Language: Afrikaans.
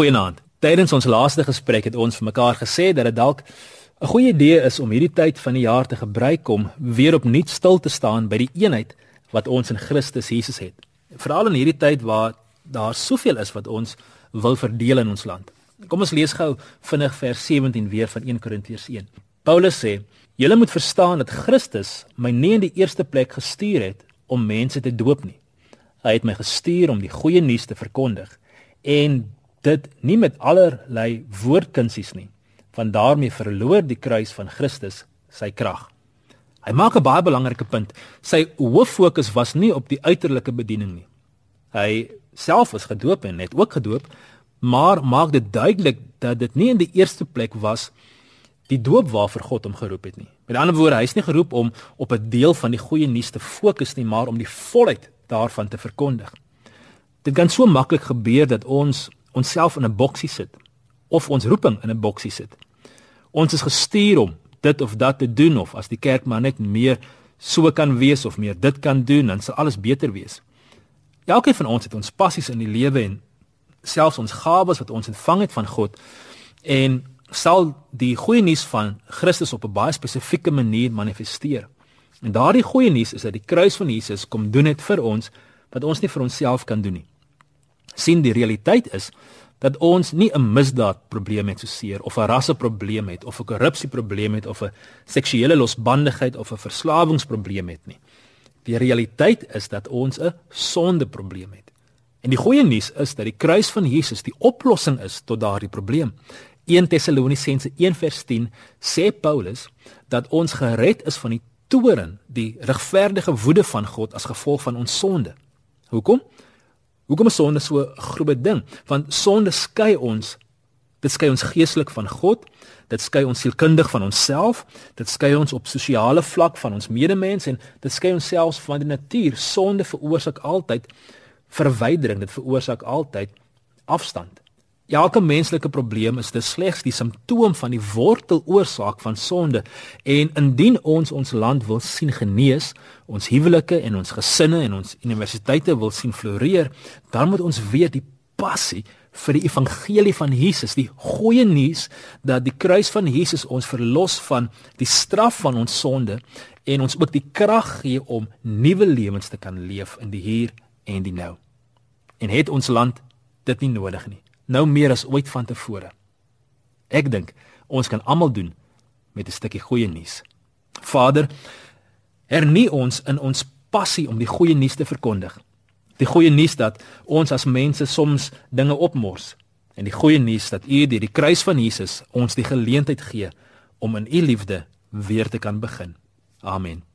Goeienaand. Tydens ons laaste gesprek het ons vir mekaar gesê dat dit dalk 'n goeie idee is om hierdie tyd van die jaar te gebruik om weer opnuut stil te staan by die eenheid wat ons in Christus Jesus het. Veral in hierdie tyd waar daar soveel is wat ons wil verdeel in ons land. Kom ons lees gou vinnig vers 17 weer van 1 Korintiërs 1. Paulus sê: "Julle moet verstaan dat Christus my nie in die eerste plek gestuur het om mense te doop nie. Hy het my gestuur om die goeie nuus te verkondig en dit nie met allerlei woordkunsies nie, want daarmee verloor die kruis van Christus sy krag. Hy maak 'n baie belangrike punt. Sy hoof fokus was nie op die uiterlike bediening nie. Hy self is gedoop en het ook gedoop, maar maak dit duidelik dat dit nie in die eerste plek was die doop waarvoor God hom geroep het nie. Met ander woorde, hy is nie geroep om op 'n deel van die goeie nuus te fokus nie, maar om die volheid daarvan te verkondig. Dit kan so maklik gebeur dat ons onsself in 'n boksie sit of ons roeping in 'n boksie sit. Ons is gestuur om dit of dat te doen of as die kerk maar net meer so kan wees of meer dit kan doen, dan sal alles beter wees. Elkeen van ons het ons passies in die lewe en selfs ons gawes wat ons ontvang het van God en sal die goeie nuus van Christus op 'n baie spesifieke manier manifesteer. En daardie goeie nuus is dat die kruis van Jesus kom doen het vir ons wat ons nie vir onsself kan doen nie sien die realiteit is dat ons nie 'n misdaadprobleem het soseer of 'n rasseprobleem het of 'n korrupsieprobleem het of 'n seksuele losbandigheid of 'n verslawingsprobleem het nie. Die realiteit is dat ons 'n sondeprobleem het. En die goeie nuus is dat die kruis van Jesus die oplossing is tot daardie probleem. 1 Tessalonisense 1:10 sê Paulus dat ons gered is van die toorn, die regverdige woede van God as gevolg van ons sonde. Hoekom? Hoekom is sonde so 'n groot ding? Want sonde skei ons. Dit skei ons geestelik van God. Dit skei ons sielkundig van onsself. Dit skei ons op sosiale vlak van ons medemens en dit skei ons selfs van die natuur. Sonde veroorsaak altyd verwydering. Dit veroorsaak altyd afstand. Elke menslike probleem is dit slegs die simptoom van die worteloorsaak van sonde en indien ons ons land wil sien genees, ons huwelike en ons gesinne en ons universiteite wil sien floreer, dan moet ons weet die passie vir die evangelie van Jesus, die goeie nuus dat die kruis van Jesus ons verlos van die straf van ons sonde en ons ook die krag gee om nuwe lewens te kan leef in die hier en die nou. En het ons land dit nie nodig nie nou meer as ooit vantevore. Ek dink ons kan almal doen met 'n stukkie goeie nuus. Vader, hernie ons in ons passie om die goeie nuus te verkondig. Die goeie nuus dat ons as mense soms dinge opmors en die goeie nuus dat U deur die kruis van Jesus ons die geleentheid gee om in U liefde weer te kan begin. Amen.